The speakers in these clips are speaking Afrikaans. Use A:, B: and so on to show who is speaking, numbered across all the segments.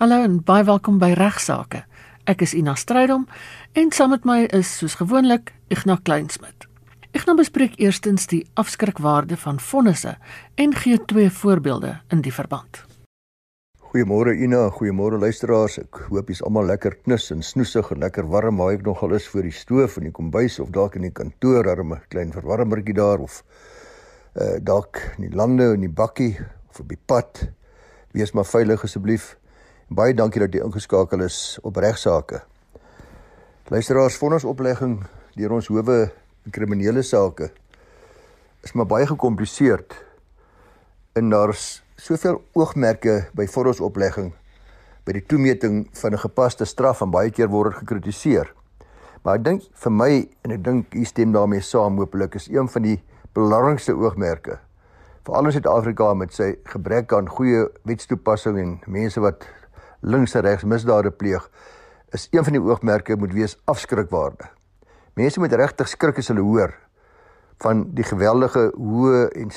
A: Hallo en baie welkom by Regsake. Ek is Ina Strydom en saam met my is soos gewoonlik Ignas Kleinsmid. Ignas bespreek eerstens die afskrikwaarde van vonnisse en gee twee voorbeelde in die verband.
B: Goeiemôre Ina, goeiemôre luisteraars. Ek hoop jy's almal lekker knus en snoesig en lekker warm, maar ek nogal is voor die stoof in die kombuis of dalk in die kantoor, arme klein verwarmertjie daar of uh dalk in die lande in die bakkie of op die pad. Wees maar veilig asseblief. Baie dankie dat jy ingeskakel is op regsaake. Luisteraars, vonnisoplegging deur ons howe in kriminele sake is maar baie gekompliseerd. En daar's soveel oogmerke by vonnisoplegging by die toemeting van 'n gepaste straf en baie keer word dit gekritiseer. Maar ek dink vir my en ek dink u stem daarmee saam hopelik is een van die belangrikste oogmerke veral in Suid-Afrika met sy gebrek aan goeie wetstoepassing en mense wat links en regs misdade pleeg, is een van die oogmerke moet wees afskrikwaarde. Mense moet regtig skrik as hulle hoor van die geweldige hoë en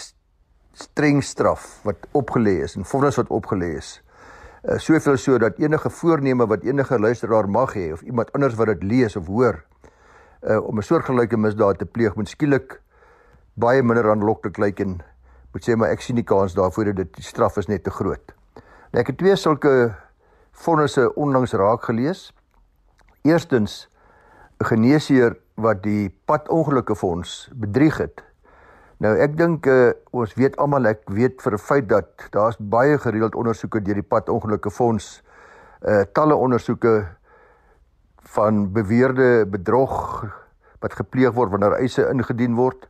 B: streng straf wat opgelê is en vonnis wat opgelê is. Uh, soveel so dat enige voorneme wat enige luisteraar mag hê of iemand anders wat dit lees of hoor uh, om 'n soortgelyke misdaad te pleeg moet skielik baie minder aanloklik lyk en moet sê maar ek sien nie kans daarvoor dat die straf is net te groot. Nou ek het twee sulke vonnisse onlangs raak gelees. Eerstens 'n geneesheer wat die padongelukke fonds bedrieg het. Nou ek dink uh, ons weet almal ek weet vir 'n feit dat daar's baie gereeld ondersoeke deur die padongelukke fonds uh talle ondersoeke van beweerde bedrog wat gepleeg word wanneer eise ingedien word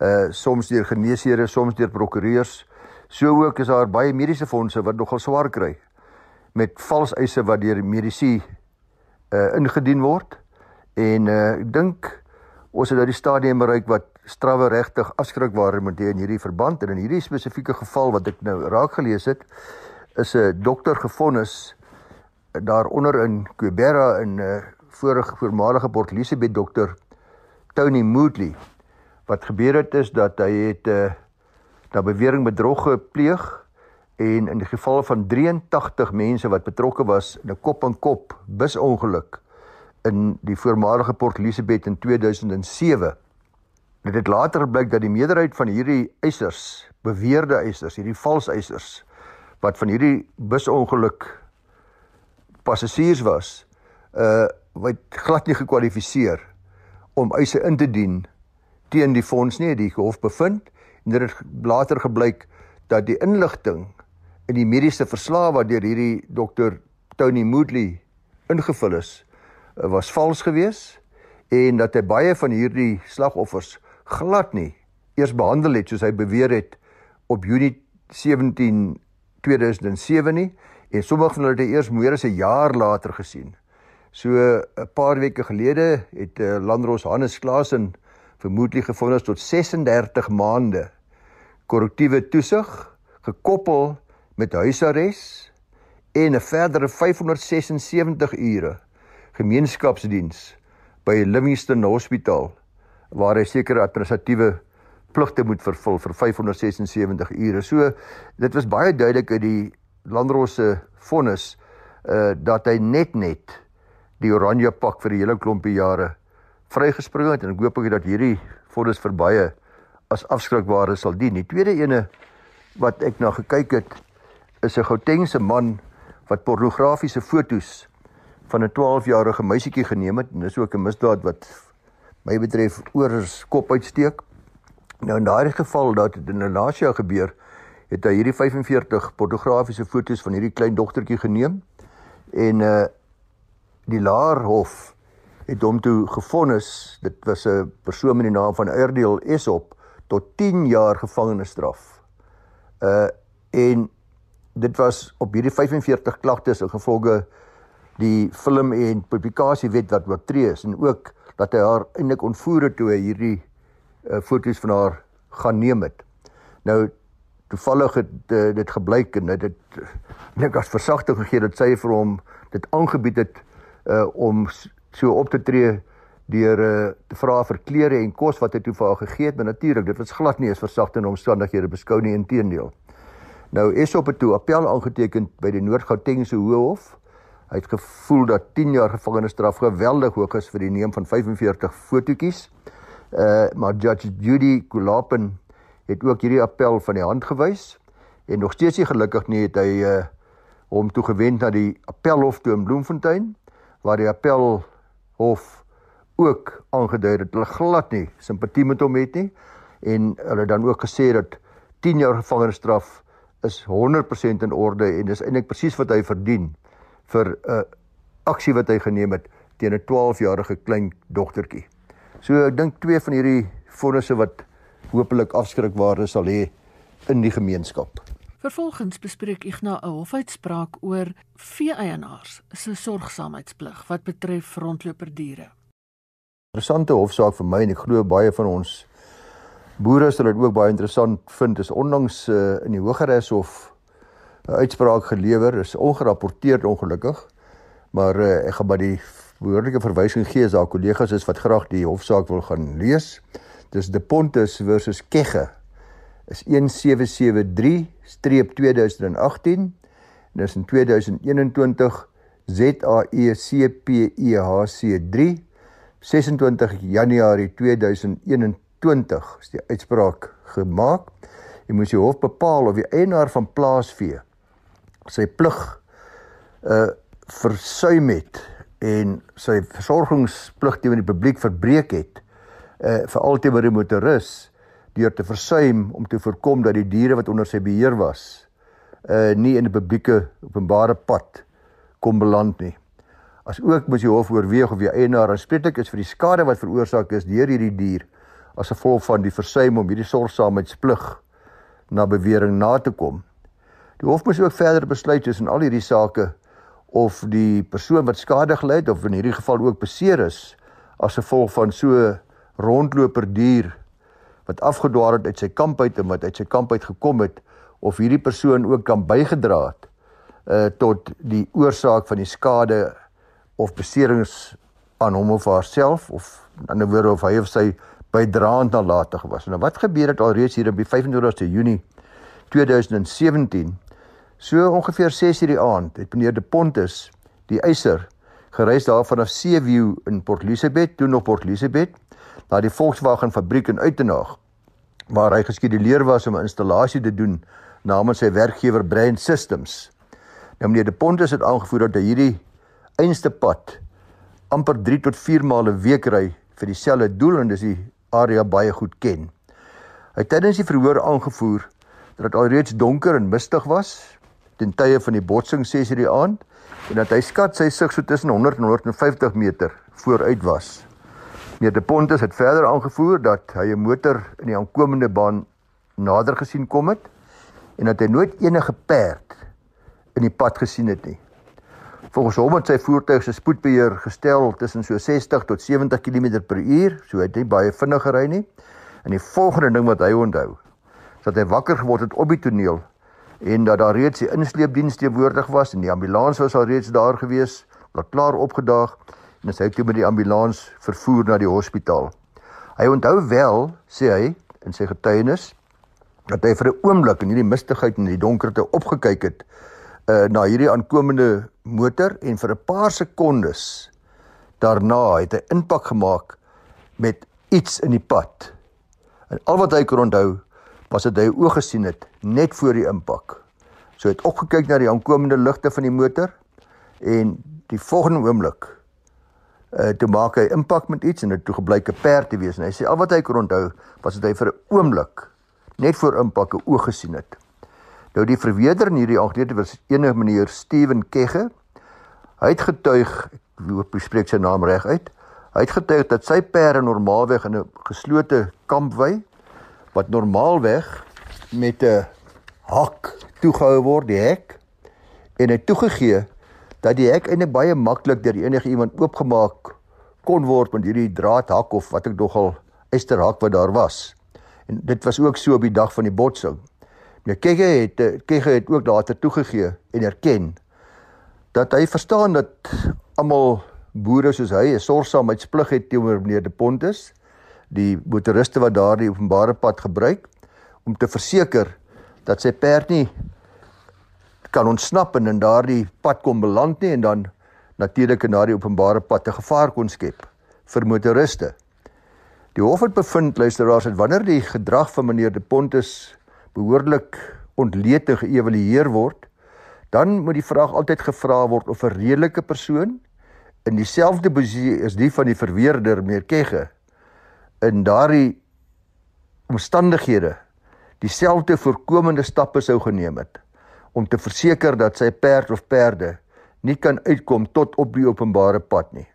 B: uh soms deur geneesheere, soms deur prokureurs. So ook is daar baie mediese fondse wat nogal swaar kry met vals eise wat deur medisy uh ingedien word. En uh ek dink ons het uit die stadium bereik wat strawwe regtig afskrikwaarde moet hê in hierdie verband. En in hierdie spesifieke geval wat ek nou raak gelees het is 'n dokter gefonnis daaronder in Quebera in 'n uh, vorige voormalige Port Elizabeth dokter Tony Moodley. Wat gebeur het is dat hy het 'n uh, na bewering bedrog gepleeg en in die geval van 83 mense wat betrokke was in 'n kop-en-kop busongeluk in die voormalige Port Elizabeth in 2007 het dit later gebleik dat die meerderheid van hierdie eisers, beweerde eisers, hierdie vals eisers wat van hierdie busongeluk passasiers was, uh wat glad nie gekwalifiseer om eise in te dien teen die fonds nie, die hof bevind. En dit het later gebleik dat die inligting in die mediese verslag wat deur hierdie dokter Tony Moodley ingevul is eh, was vals geweest en dat hy baie van hierdie slagoffers glad nie eers behandel het soos hy beweer het op Junie 17 2007 nie en sommige van hulle het eers meer as 'n jaar later gesien. So 'n paar weke gelede het uh, Landros Hannes Klasen vermoedelik gevind tot 36 maande korrektiewe toesig gekoppel met huisarrest en 'n verdere 576 ure gemeenskapsdiens by Livingston Hospitaal waar hy sekere administratiewe pligte moet vervul vir 576 ure. So dit was baie duidelik uit die Landros se vonnis uh dat hy net net die oranje pak vir die hele klompie jare vrygespring het en ek hoop ek dat hierdie vonnis verbye as afskrikbare sal dien. Die tweede ene wat ek na gekyk het is 'n Gautengse man wat pornografiese fotos van 'n 12-jarige meisietjie geneem het en dis ook 'n misdaad wat my betref oors kop uitsteek. Nou in daardie geval dat dit in Nalasia gebeur, het hy hierdie 45 pornografiese fotos van hierdie klein dogtertjie geneem en uh die Laarhof het hom toe gefonnis. Dit was 'n persoon met die naam van Erdeel Esop tot 10 jaar gevangenisstraf. Uh en dit was op hierdie 45 klagtes in gevolge die film en publikasiewet wat oortree is en ook dat hy haar eintlik ontvoer het toe hy hierdie uh, foto's van haar gaan neem het. Nou toevallig het uh, dit gebleik en dit het net as versagting gegee dat sy vir hom dit aangebied het uh, om so op te tree deur uh, te vra vir klere en kos wat hy toe vir haar gegee het, maar natuurlik dit was glad nie eens versagtende omstandighede beskou nie inteendeel. Nou Esop het toe appel aangeteken by die Noord-Gautengse Hooghof. Hy het gevoel dat 10 jaar gevangenisstraf geweldig hoog is vir die neem van 45 fotootjies. Uh maar Judge Judy Kulapin het ook hierdie appel van die hand gewys en nog steeds nie gelukkig nie het hy uh hom toe gewend na die appelhof toe in Bloemfontein waar die appelhof ook aangedui het hulle glad nie simpatie met hom het nie en hulle dan ook gesê dat 10 jaar gevangenisstraf is 100% in orde en dis eintlik presies wat hy verdien vir 'n uh, aksie wat hy geneem het teen 'n 12-jarige klein dogtertjie. So ek dink twee van hierdie vonnisse wat hopelik afskrikwaarde sal hê in die gemeenskap.
A: Vervolgens bespreek Ignas 'n hofuitspraak oor vee-eienaars se sorgsaamheidsplig wat betref rondloperdiere.
B: Interessante hofsaak vir my en ek glo baie van ons boere sal dit ook baie interessant vind. Is onlangs uh, in die Hooggeregshof 'n uitspraak gelewer, is ongerapporteerd ongelukkig. Maar uh, ek gaan by die behoorlike verwysing gee as daar kollegas is wat graag die hofsaak wil gaan lees. Dis De Pontus versus Kegge is 1773-2018 en dis in 2021 ZAECPEHC3 26 Januarie 2021 is die uitspraak gemaak. Jy moet die hof bepaal of die eienaar van plaasvee sy plig uh versuim het en sy versorgingsplig teenoor die publiek verbreek het uh veral teenoor die motoris deur te versuim om te voorkom dat die diere wat onder sy beheer was uh nie in 'n publieke openbare pad kom beland nie. As ook moet die hof oorweeg of die eienaar aanspreeklik is vir die skade wat veroorsaak is deur hierdie dier as gevolg van die versuim om hierdie sorgsaamheidsplig na bewering na te kom. Die hof moet ook verder besluit tussen al hierdie sake of die persoon wat skade gely het of in hierdie geval ook beseer is as gevolg van so rondloper dier wat afgedwaal het uit sy kamp uit en wat uit sy kamp uit gekom het of hierdie persoon ook kan bygedra het uh tot die oorsaak van die skade of beserings aan hom of haarself of in ander woorde of hy of sy bydraend nalatig was. Nou wat gebeur het alreeds hier op die 25ste Junie 2017? So ongeveer 6:00 die aand het meneer De Pontus, die eiser, gereis daar vanaf Seeview in Port Elizabeth, toe nog Port Elizabeth, na die Volkswagen fabriek in Uitenaag waar hy geskeduleer was om 'n installasie te doen namens sy werkgewer Brain Systems. Nou meneer De Pontus het aangevoer dat hy hierdie einste pad amper 3 tot 4 maal 'n week ry vir dieselfde doel en dis die area baie goed ken. Hy het tydens die verhoor aangevoer dat dit alreeds donker en mistig was ten tye van die botsing 6:00 die aand en dat hy skat sy sig so tussen 100 en 150 meter vooruit was. Meneer De Pontus het verder aangevoer dat hy 'n motor in die aankomende baan nader gesien kom het en dat hy nooit enige perd in die pad gesien het nie. Volgens hom het sy voertuig se spoedbeheer gestel tussen so 60 tot 70 km/h, so hy het nie baie vinnig gery nie. En die volgende ding wat hy onthou, is dat hy wakker geword het op die toneel en dat daar reeds die insleepdiens teenwoordig was en die ambulans was al reeds daar gewees, wat klaar opgedaag en hy het toe met die ambulans vervoer na die hospitaal. Hy onthou wel, sê hy in sy getuienis, dat hy vir 'n oomblik in hierdie mistigheid en die donkerte opgekyk het uh na hierdie aankomende motor en vir 'n paar sekondes daarna het hy impak gemaak met iets in die pad. En al wat hy kon onthou was dat hy oog gesien het net voor die impak. So hy het opgekyk na die aankomende ligte van die motor en die volgende oomblik uh toe maak hy impak met iets en dit toe gebleik 'n perd te wees en hy sê al wat hy kon onthou was dat hy vir 'n oomblik net voor impak 'n oog gesien het. Nou die verweerder in hierdie aangeneemde was enige meneer Steven Kegge. Hy het getuig, ek hoop ek spreek sy naam reg uit. Hy het getuig dat sy perde normaalweg in 'n geslote kampwy wat normaalweg met 'n hak toegehou word, die hek en hy toegegee dat die hek eintlik baie maklik deur enige iemand oopgemaak kon word met hierdie draadhak of wat ek nogal esterhak wat daar was. En dit was ook so op die dag van die botsing. Nou Kegge het Kegge het ook later toegegee en erken dat hy verstaan dat almal boere soos hy 'n sorgsaamheidsplig het teenoor meneer De Pontus, die motoriste wat daardie openbare pad gebruik om te verseker dat sy perd nie kan ontsnap en in daardie pad kom beland nie en dan natuurlik in daardie openbare pad te gevaar kon skep vir motoriste. Die hof het bevind luisteraars dat wanneer die gedrag van meneer De Pontus behoorlik ontleed en geëvalueer word, dan moet die vraag altyd gevra word of 'n redelike persoon in dieselfde posisie is die van die verweerder meneer Kegge in daardie omstandighede dieselfde voorkomende stappe sou geneem het om te verseker dat sy perd of perde nie kan uitkom tot op die openbare pad nie.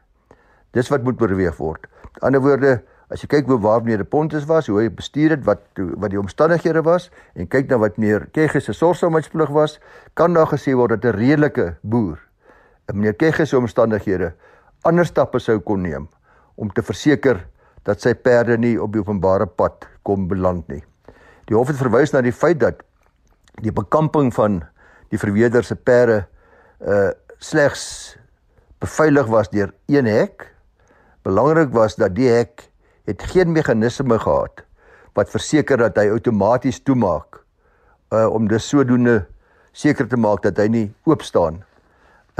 B: Dis wat moet beweeg word. Met ander woorde, as jy kyk hoe waar meneer Pontus was, hoe hy bestuur het, wat wat die omstandighede was en kyk na wat meneer Kegge se sorgsaamheidsplig was, kan daar gesê word dat 'n redelike boer in meneer Kegge se omstandighede ander stappe sou kon neem om te verseker dat sy perde nie op die openbare pad kom beland nie. Die hof het verwys na die feit dat die bekamping van die verweerder se perde uh slegs beveilig was deur een hek Belangrik was dat die hek het geen meganisme gehad wat verseker dat hy outomaties toemaak uh om dus sodoende seker te maak dat hy nie oop staan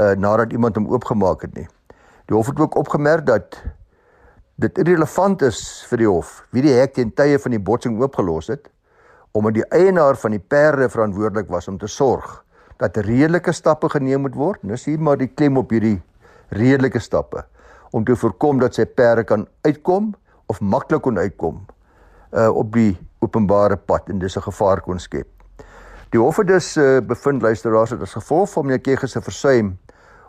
B: uh nadat iemand hom oopgemaak het nie. Die hof het ook opgemerk dat dit irrelevant is vir die hof wie die hek teen tye van die botsing oopgelos het omdat die eienaar van die perde verantwoordelik was om te sorg dat redelike stappe geneem moet word. Dis hier maar die klem op hierdie redelike stappe om te voorkom dat sy perde kan uitkom of maklik kon uitkom uh op die openbare pad en dis 'n gevaar kon skep. Die hof het dus uh, bevind luisteraars dat as gevolg van meneer Kegge se versuim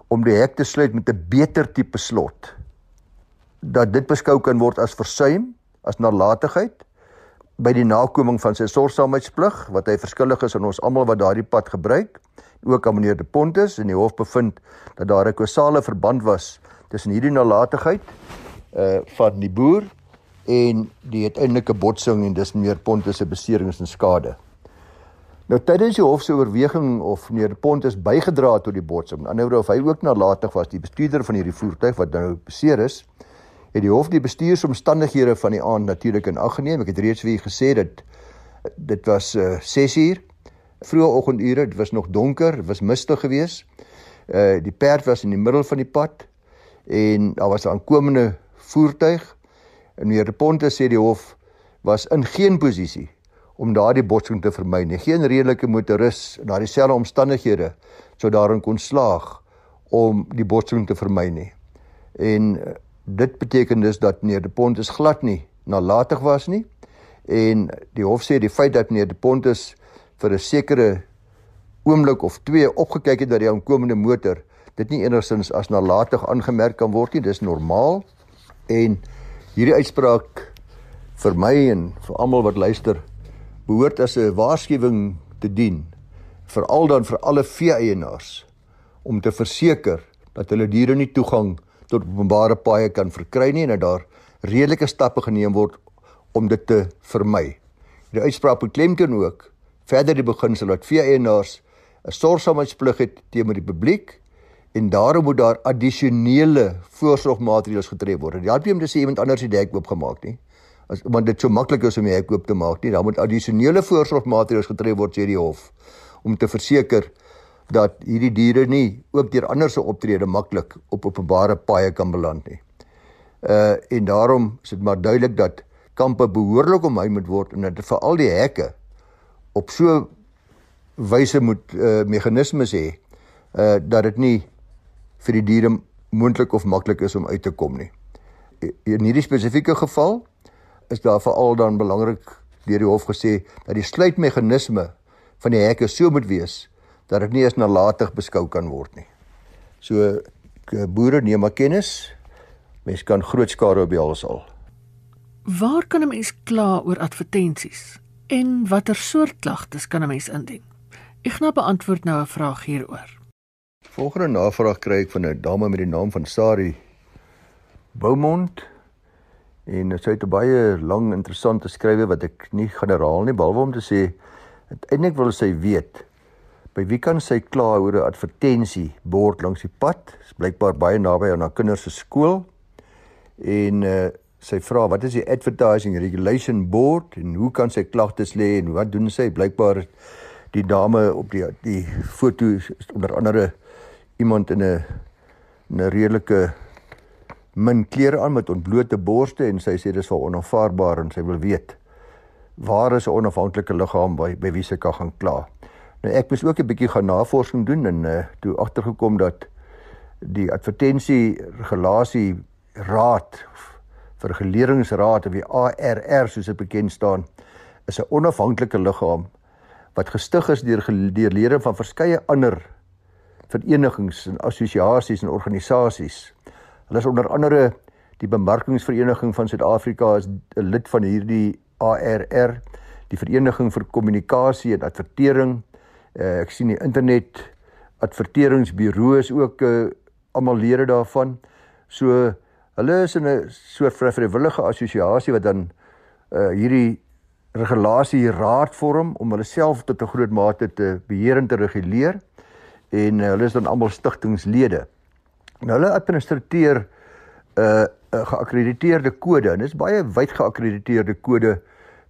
B: om die hek te sluit met 'n beter tipe slot dat dit beskou kan word as versuim, as nalatigheid by die nakoming van sy sorgsaamheidsplig wat hy verskillig is aan ons almal wat daardie pad gebruik, ook aan meneer De Pontus en die hof bevind dat daar 'n kausale verband was tussen hierdie nalatigheid uh van die boer en die uiteindelike botsing en dis meer Pontus se beserings en skade. Nou tydens die hof se oorweging of meneer Pontus bygedra het tot die botsing, aan die ander of hy ook nalatig was, die bestuurder van hierdie voertuig wat nou beseer is, het die hof die bestuursomstandighede van die aand natuurlik in ag geneem. Ek het reeds vir u gesê dat dit was uh 6 uur vroeë oggendure, dit was nog donker, dit was mistig geweest. Uh die perd was in die middel van die pad en daar was 'n aankomende voertuig en meneer De Ponte sê die hof was in geen posisie om daardie botsing te vermy nie. Geen redelike motoris in daardie selfde omstandighede sou daarin kon slaag om die botsing te vermy nie. En eh, dit beteken dus dat meneer De Ponte glad nie nalatig was nie en die hof sê die feit dat meneer De Ponte vir 'n sekere oomblik of twee opgekyk het na die aankomende motor dit nie enigsins as nalatig aangemerk kan word nie. Dis normaal. En hierdie uitspraak vir my en vir almal wat luister behoort as 'n waarskuwing te dien veral dan vir alle vee-eienaars om te verseker dat hulle diere nie toegang tot openbare paaie kan verkry nie en dat daar redelike stappe geneem word om dit te vermy. Die uitspraak beklemtoon ook verder die beginsel dat vee-eienaars 'n sorgsaamheidsplig het teenoor die publiek en daarom moet daar addisionele voorsorgmaatreëls getref word. Die help nie om te sê iemand anders het die hek oopgemaak nie. As want dit so maklik is om die hek oop te maak nie. Daar moet addisionele voorsorgmaatreëls getref word sê die hof om te verseker dat hierdie diere nie ook deur ander se optrede maklik op openbare paaie kan beland nie. Uh en daarom is dit maar duidelik dat kampe behoorlik omhou moet word en dat veral die hekke op so wyse moet uh meganismes hê uh dat dit nie vir die diere moontlik of maklik is om uit te kom nie. In hierdie spesifieke geval is daar veral dan belangrik deur die hof gesê dat die sluitmeganisme van die hekke so moet wees dat dit nie eens nalatig beskou kan word nie. So boere neem maar kennis. Mens kan groot skade op die hals al.
A: Waar kan 'n mens kla oor advertensies en watter soort klagtes kan 'n mens indien? Ek gaan beantwoord nou 'n vraag hieroor.
B: Volgende navraag kry ek van 'n dame met die naam van Sari Beaumont en sy het 'n baie lang interessante skrywe wat ek nie gaan herhaal nie behalwe om te sê eintlik wil sy weet by wie kan sy kla oor 'n advertensie bord langs die pad? Dit is blykbaar baie naby aan haar kinders se skool. En uh, sy vra wat is die advertising regulation board en hoe kan sy klagtes lê en wat doen sy? Blykbaar die dame op die die foto onder andere iemand in 'n 'n redelike min klere aan met ontblote borste en sy sê dis vir onaanvaarbaar en sy wil weet waar is 'n onafhanklike liggaam by by wie sy kan gaan kla. Nou ek moes ook 'n bietjie gaan navorsing doen en uh, toe agtergekom dat die advertensie regulasie raad vir reguleringsraad of die ARR soos dit bekend staan is 'n onafhanklike liggaam wat gestig is deur deur lede van verskeie ander verenigings en assosiasies en organisasies. Hulle is onder andere die Bemarkingsvereniging van Suid-Afrika is 'n lid van hierdie ARR, die Vereniging vir Kommunikasie en Advertering. Uh, ek sien die internet adverteringsbureau is ook uh, almal lede daarvan. So hulle is in 'n soort vrywillige assosiasie wat dan uh, hierdie regulasie raad vorm om hulle self tot 'n groot mate te beheer en te reguleer en uh, hulle is dan almal stigtingslede. Nou hulle administreer 'n uh, 'n geakkrediteerde kode en dit is baie wyd geakkrediteerde kode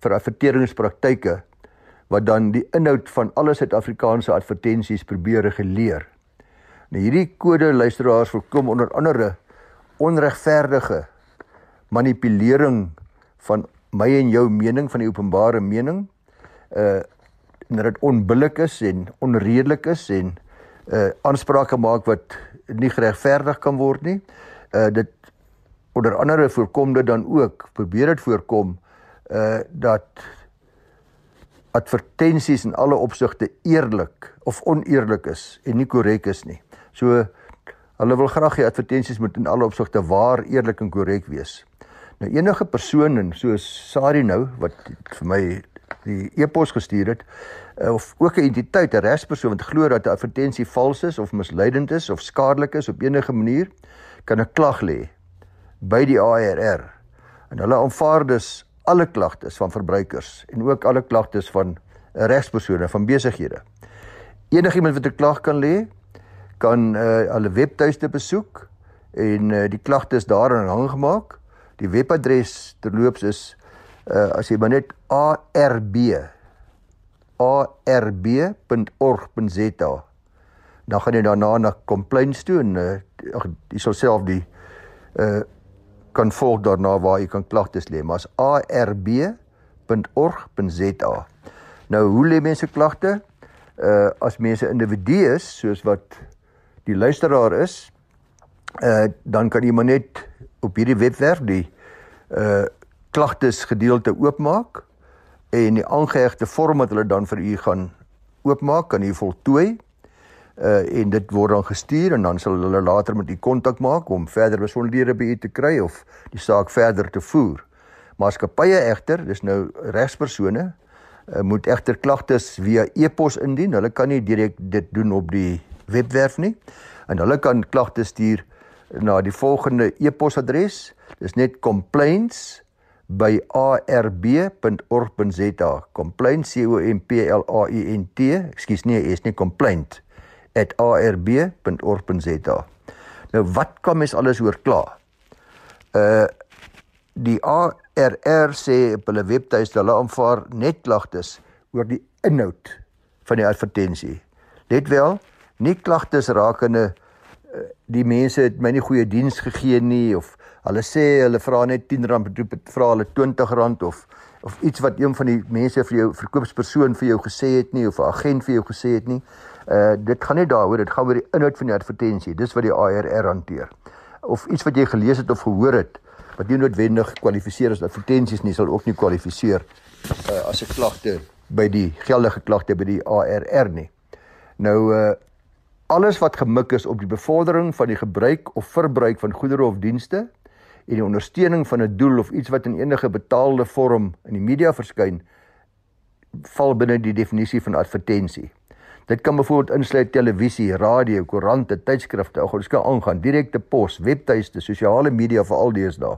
B: vir adverteringspraktyke wat dan die inhoud van alle Suid-Afrikaanse advertensies probeer reguleer. Nou hierdie kode luisteraars voorkom onder andere onregverdige manipulering van my en jou mening van die openbare mening uh dat dit onbillik is en onredelik is en uh aansprake maak wat nie geregverdig kan word nie. Uh dit onder andere voorkom dit dan ook probeer dit voorkom uh dat advertensies in alle opsigte eerlik of oneerlik is en nie korrek is nie. So hulle wil graag hê advertensies moet in alle opsigte waar, eerlik en korrek wees. Nou enige persoon en soos Sari nou wat vir my die e-pos gestuur het eh, of ook 'n entiteit, 'n regspersoon wat glo dat 'n advertensie vals is of misleidend is of skadelik is op enige manier, kan 'n klag lê by die ARR. En hulle aanvaar dus alle klagtes van verbruikers en ook alle klagtes van regspersone van besighede. Enigiemand wat 'n klag kan lê, kan uh, hulle webtuiste besoek en uh, die klagte is daarin hang gemaak Die webadres terloops is uh as jy maar net arb arb.org.za dan gaan jy daarna na complaints toe en uh jy sal self die uh kan volg daarna waar jy kan klagtes lê maar as arb.org.za Nou hoe lê mense klagte? Uh as mense individu is soos wat die luisteraar is, uh dan kan jy maar net op hierdie webwerf die uh klagtes gedeelte oopmaak en die aangehegte vorm wat hulle dan vir u gaan oopmaak kan u voltooi uh en dit word dan gestuur en dan sal hulle later met u kontak maak om verder besonderhede by u te kry of die saak verder te voer. Maatskappye egter, dis nou regspersone, uh, moet egter klagtes via e-pos indien. Hulle kan nie direk dit doen op die webwerf nie. En hulle kan klagtes stuur na die volgende e-posadres. Dis net complaints by arb.org.za. Complaints C O M P L A I N T. Ekskuus nee, is nie complaint @arb.org.za. Nou wat kan mens alles hoor kla? Uh die ARR sê op hulle webtuiste hulle aanvaar net klagtes oor die inhoud van die advertensie. Let wel, nie klagtes rakende die mense het my nie goeie diens gegee nie of hulle sê hulle vra net R10 bedoel vra hulle R20 of of iets wat een van die mense vir jou verkoopspersoon vir jou gesê het nie of 'n agent vir jou gesê het nie. Uh dit gaan nie daaroor, dit gaan oor die inhoud van die advertensie. Dis wat die ARR hanteer. Of iets wat jy gelees het of gehoor het wat nie noodwendig kwalifiseer as advertensies nie, sal ook nie kwalifiseer uh as 'n klagte by die geldige klagte by die ARR nie. Nou uh alles wat gemik is op die bevordering van die gebruik of verbruik van goedere of dienste en die ondersteuning van 'n doel of iets wat in enige betaalde vorm in die media verskyn val binne die definisie van advertensie. Dit kan byvoorbeeld insluit televisie, radio, koerante, tydskrifte, ag, dit kan aangaan direkte pos, webtuiste, sosiale media vir al deesdae.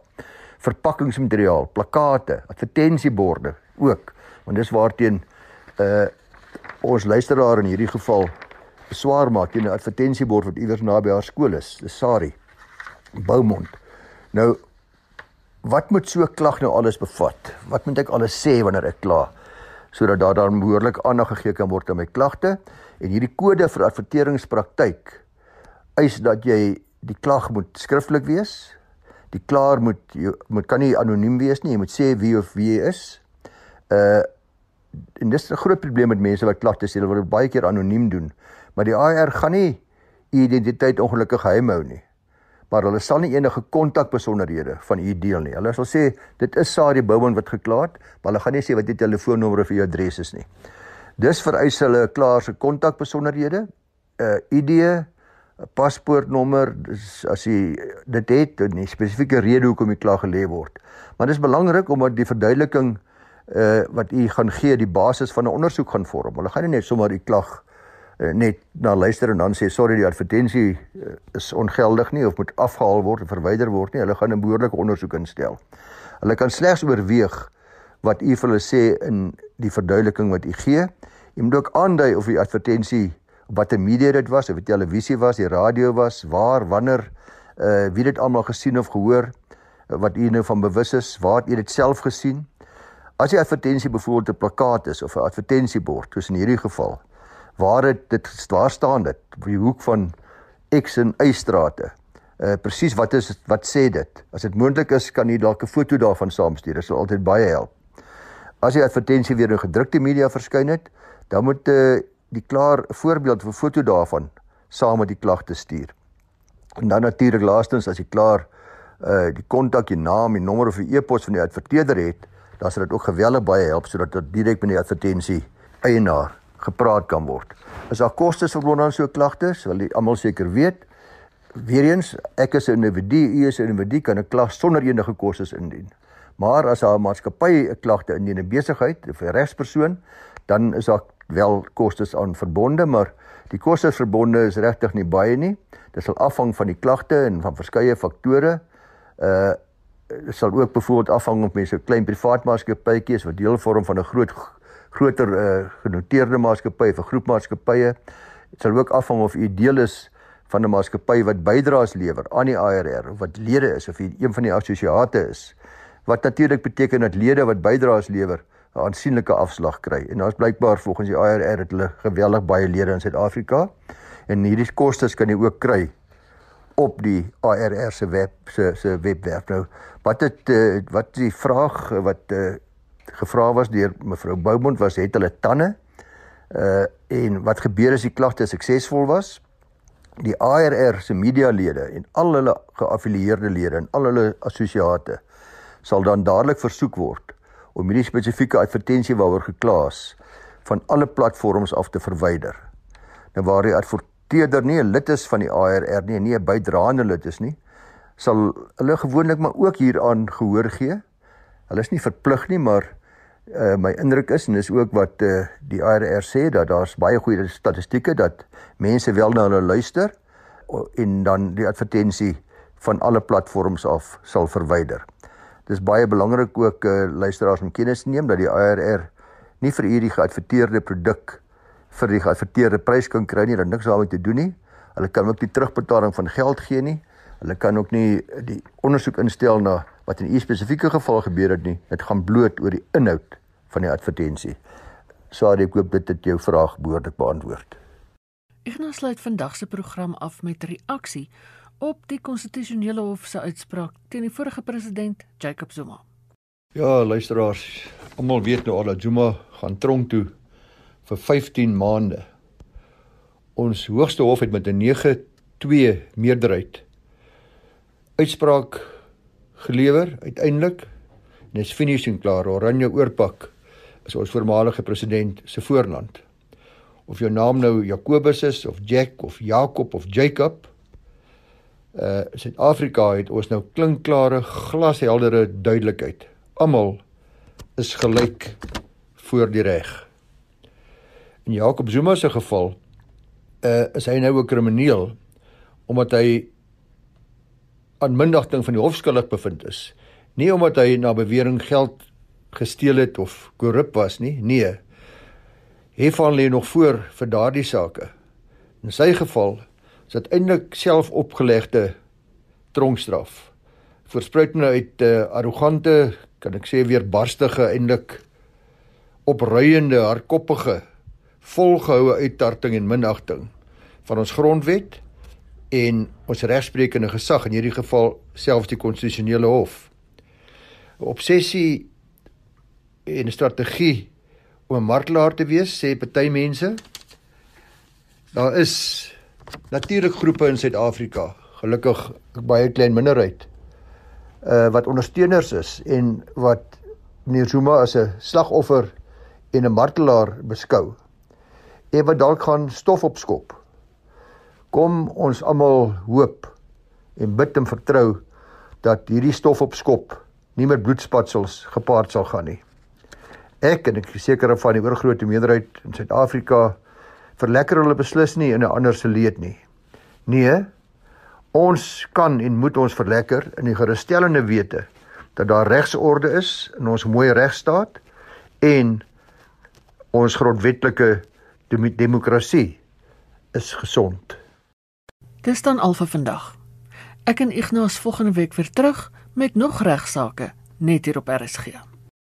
B: Verpakkingsmateriaal, plakate, advertensieborde ook, want dis waarteen uh ons luisteraar in hierdie geval beswaar maak teen 'n advertensiebord wat iewers naby haar skool is. Dis Sari. Boumond. Nou wat moet so 'n klag nou alles bevat? Wat moet ek alles sê wanneer ek kla? sodat daar dan behoorlik aandag gegee kan word aan my klagte en hierdie kode vir adverteringspraktyk eis dat jy die klag moet skriftelik wees. Die klaar moet jy moet kan nie anoniem wees nie. Jy moet sê wie of wie jy is. Uh en dis 'n groot probleem met mense wat klagtes sê, hulle wil baie keer anoniem doen. Maar die AR gaan nie u identiteit ongelukkig geheim hou nie. Maar hulle sal nie enige kontakbesonderhede van u deel nie. Hulle sal sê dit is Sarie Bouman wat gekla het, maar hulle gaan nie sê wat die telefoonnommer of u adres is nie. Dis vereis hulle klaar se kontakbesonderhede, 'n uh, ID, 'n paspoortnommer as jy dit het en 'n spesifieke rede hoekom jy klaar gelê word. Maar dit is belangrik omdat die verduideliking uh wat u gaan gee die basis van 'n ondersoek gaan vorm. Hulle gaan nie net sommer die klag uh, net na luister en dan sê sorry die advertensie uh, is ongeldig nie of moet afgehaal word of verwyder word nie. Hulle gaan 'n behoorlike ondersoek instel. Hulle kan slegs oorweeg wat u vir hulle sê in die verduideliking wat u gee. Jy moet ook aandui of die advertensie watter media dit was, of dit televisie was, die radio was, waar, wanneer, uh wie dit almal gesien of gehoor, wat u nou van bewus is, waar het u dit self gesien? As die advertensie byvoorbeeld 'n plakkaat is of 'n advertensiebord, soos in hierdie geval, waar dit dit waar staan dit op die hoek van X en Y strate. Uh presies wat is wat sê dit? As dit moontlik is, kan u dalk 'n foto daarvan saamstuur. Dit sal altyd baie help. As die advertensie weer in gedrukte media verskyn het, dan moet uh die klaar voorbeeld of 'n foto daarvan saam met die klagte stuur. En dan natuurlik laastens as jy klaar uh die kontak, die naam, die nommer of die e-pos van die adverteerder het, dan sal dit ook geweldig baie help sodat dit direk met die advertensie eienaar gepraat kan word. Is daar kostes verbonde aan so klagtes? Wil jy almal seker weet? Weereens, ek is 'n individu, u is 'n individu kan 'n klag sonder enige kostes indien. Maar as 'n maatskappy 'n klagte indien, 'n besigheid of 'n regspersoon, dan is daar wel kostes aan verbonde, maar die kostes verbonde is regtig nie baie nie. Dit sal afhang van die klagte en van verskeie faktore. Uh dit sal ook byvoorbeeld afhang of mense 'n klein privaat maatskappytjie is wat deel vorm van 'n groot groter uh genoteerde maatskappy of 'n groep maatskappye. Dit sal ook afhang of u deel is van 'n maatskappy wat bydraes lewer aan die ARR of wat lede is of u een van die assosiate is. Wat natuurlik beteken dat lede wat bydraes lewer 'n aansienlike afslag kry. En daar's blykbaar volgens die IRR het hulle geweldig baie lede in Suid-Afrika. En hierdie kostes kan jy ook kry op die IRR se web se se webwerf. Nou, wat het uh, wat die vraag wat uh, gevra was deur mevrou Boumond was het hulle tande uh en wat gebeur as die klagte suksesvol was? Die IRR se medialede en al hulle geaffilieerde lede en al hulle assosiate sal dan dadelik versoek word om hierdie spesifieke advertensie waaroor gekla is van alle platforms af te verwyder. Nou waar die adverteerder nie 'n lid is van die ARR nie nie 'n bydraende lid is nie, sal hulle gewoonlik maar ook hieraan gehoor gee. Hulle is nie verplig nie, maar uh, my indruk is en dis ook wat uh, die ARR sê dat daar's baie goeie statistieke dat mense wel na hulle luister en dan die advertensie van alle platforms af sal verwyder. Dis baie belangrik ook uh, luisteraars om kennis te neem dat die ARR nie vir hierdie geadverteerde produk vir die geadverteerde prys kan kry nie, dat niks daarmee te doen nie. Hulle kan ook nie terugbetaling van geld gee nie. Hulle kan ook nie die ondersoek instel na wat in 'n spesifieke geval gebeur het nie. Dit gaan bloot oor die inhoud van die advertensie. Sorry, ek hoop dit het jou vraag behoorlik beantwoord.
A: Ek nou sluit vandag se program af met reaksie op die konstitusionele hof se uitspraak teen die vorige president Jacob Zuma.
B: Ja, luisteraars, almal weet nou al dat Zuma gaan tronk toe vir 15 maande. Ons hoogste hof het met 'n 9-2 meerderheid uitspraak gelewer uiteindelik. En is finishing klaar. Oranje oorpak is ons voormalige president se voorland. Of jou naam nou Jakobus is of Jack of Jakob of Jacob, uh Suid-Afrika het ons nou klinkklare glasheldere duidelikheid. Almal is gelyk voor die reg. In Jakob Zuma se geval uh is hy nou 'n krimineel omdat hy aan mindagting van die hof skuldig bevind is. Nie omdat hy na bewering geld gesteel het of korrup was nie. Nee. Hefan lê nog voor vir daardie sake. In sy geval is uiteindelik selfopgelegde tronkstraf. Voorspruitende uit 'n uh, arrogante, kan ek sê weer barstige eindelik opruiende, hardkoppige, volgehoue uittarting en minagting van ons grondwet en ons regsprekende gesag in hierdie geval selfs die konstitusionele hof. Obsessie en 'n strategie om 'n martelaar te wees, sê party mense. Daar is natuurlik groepe in Suid-Afrika, gelukkig 'n baie klein minderheid, uh wat ondersteuners is en wat meneer Zuma as 'n slagoffer en 'n martelaar beskou. En wat dalk gaan stof opskop. Kom ons almal hoop en bid en vertrou dat hierdie stof opskop nie met bloedspatsels gepaard sal gaan nie. Ek en ek seker van die oorgrootste meerderheid in Suid-Afrika verlekker hulle beslis nie in 'n ander se leed nie. Nee, ons kan en moet ons verlekker in die gerusstellende wete dat daar regsorde is in ons mooi regstaat en ons grondwetlike demokrasie is gesond.
A: Dis dan al vir vandag. Ek en Ignas volgende week weer terug met nog regsaake net hier op RSG.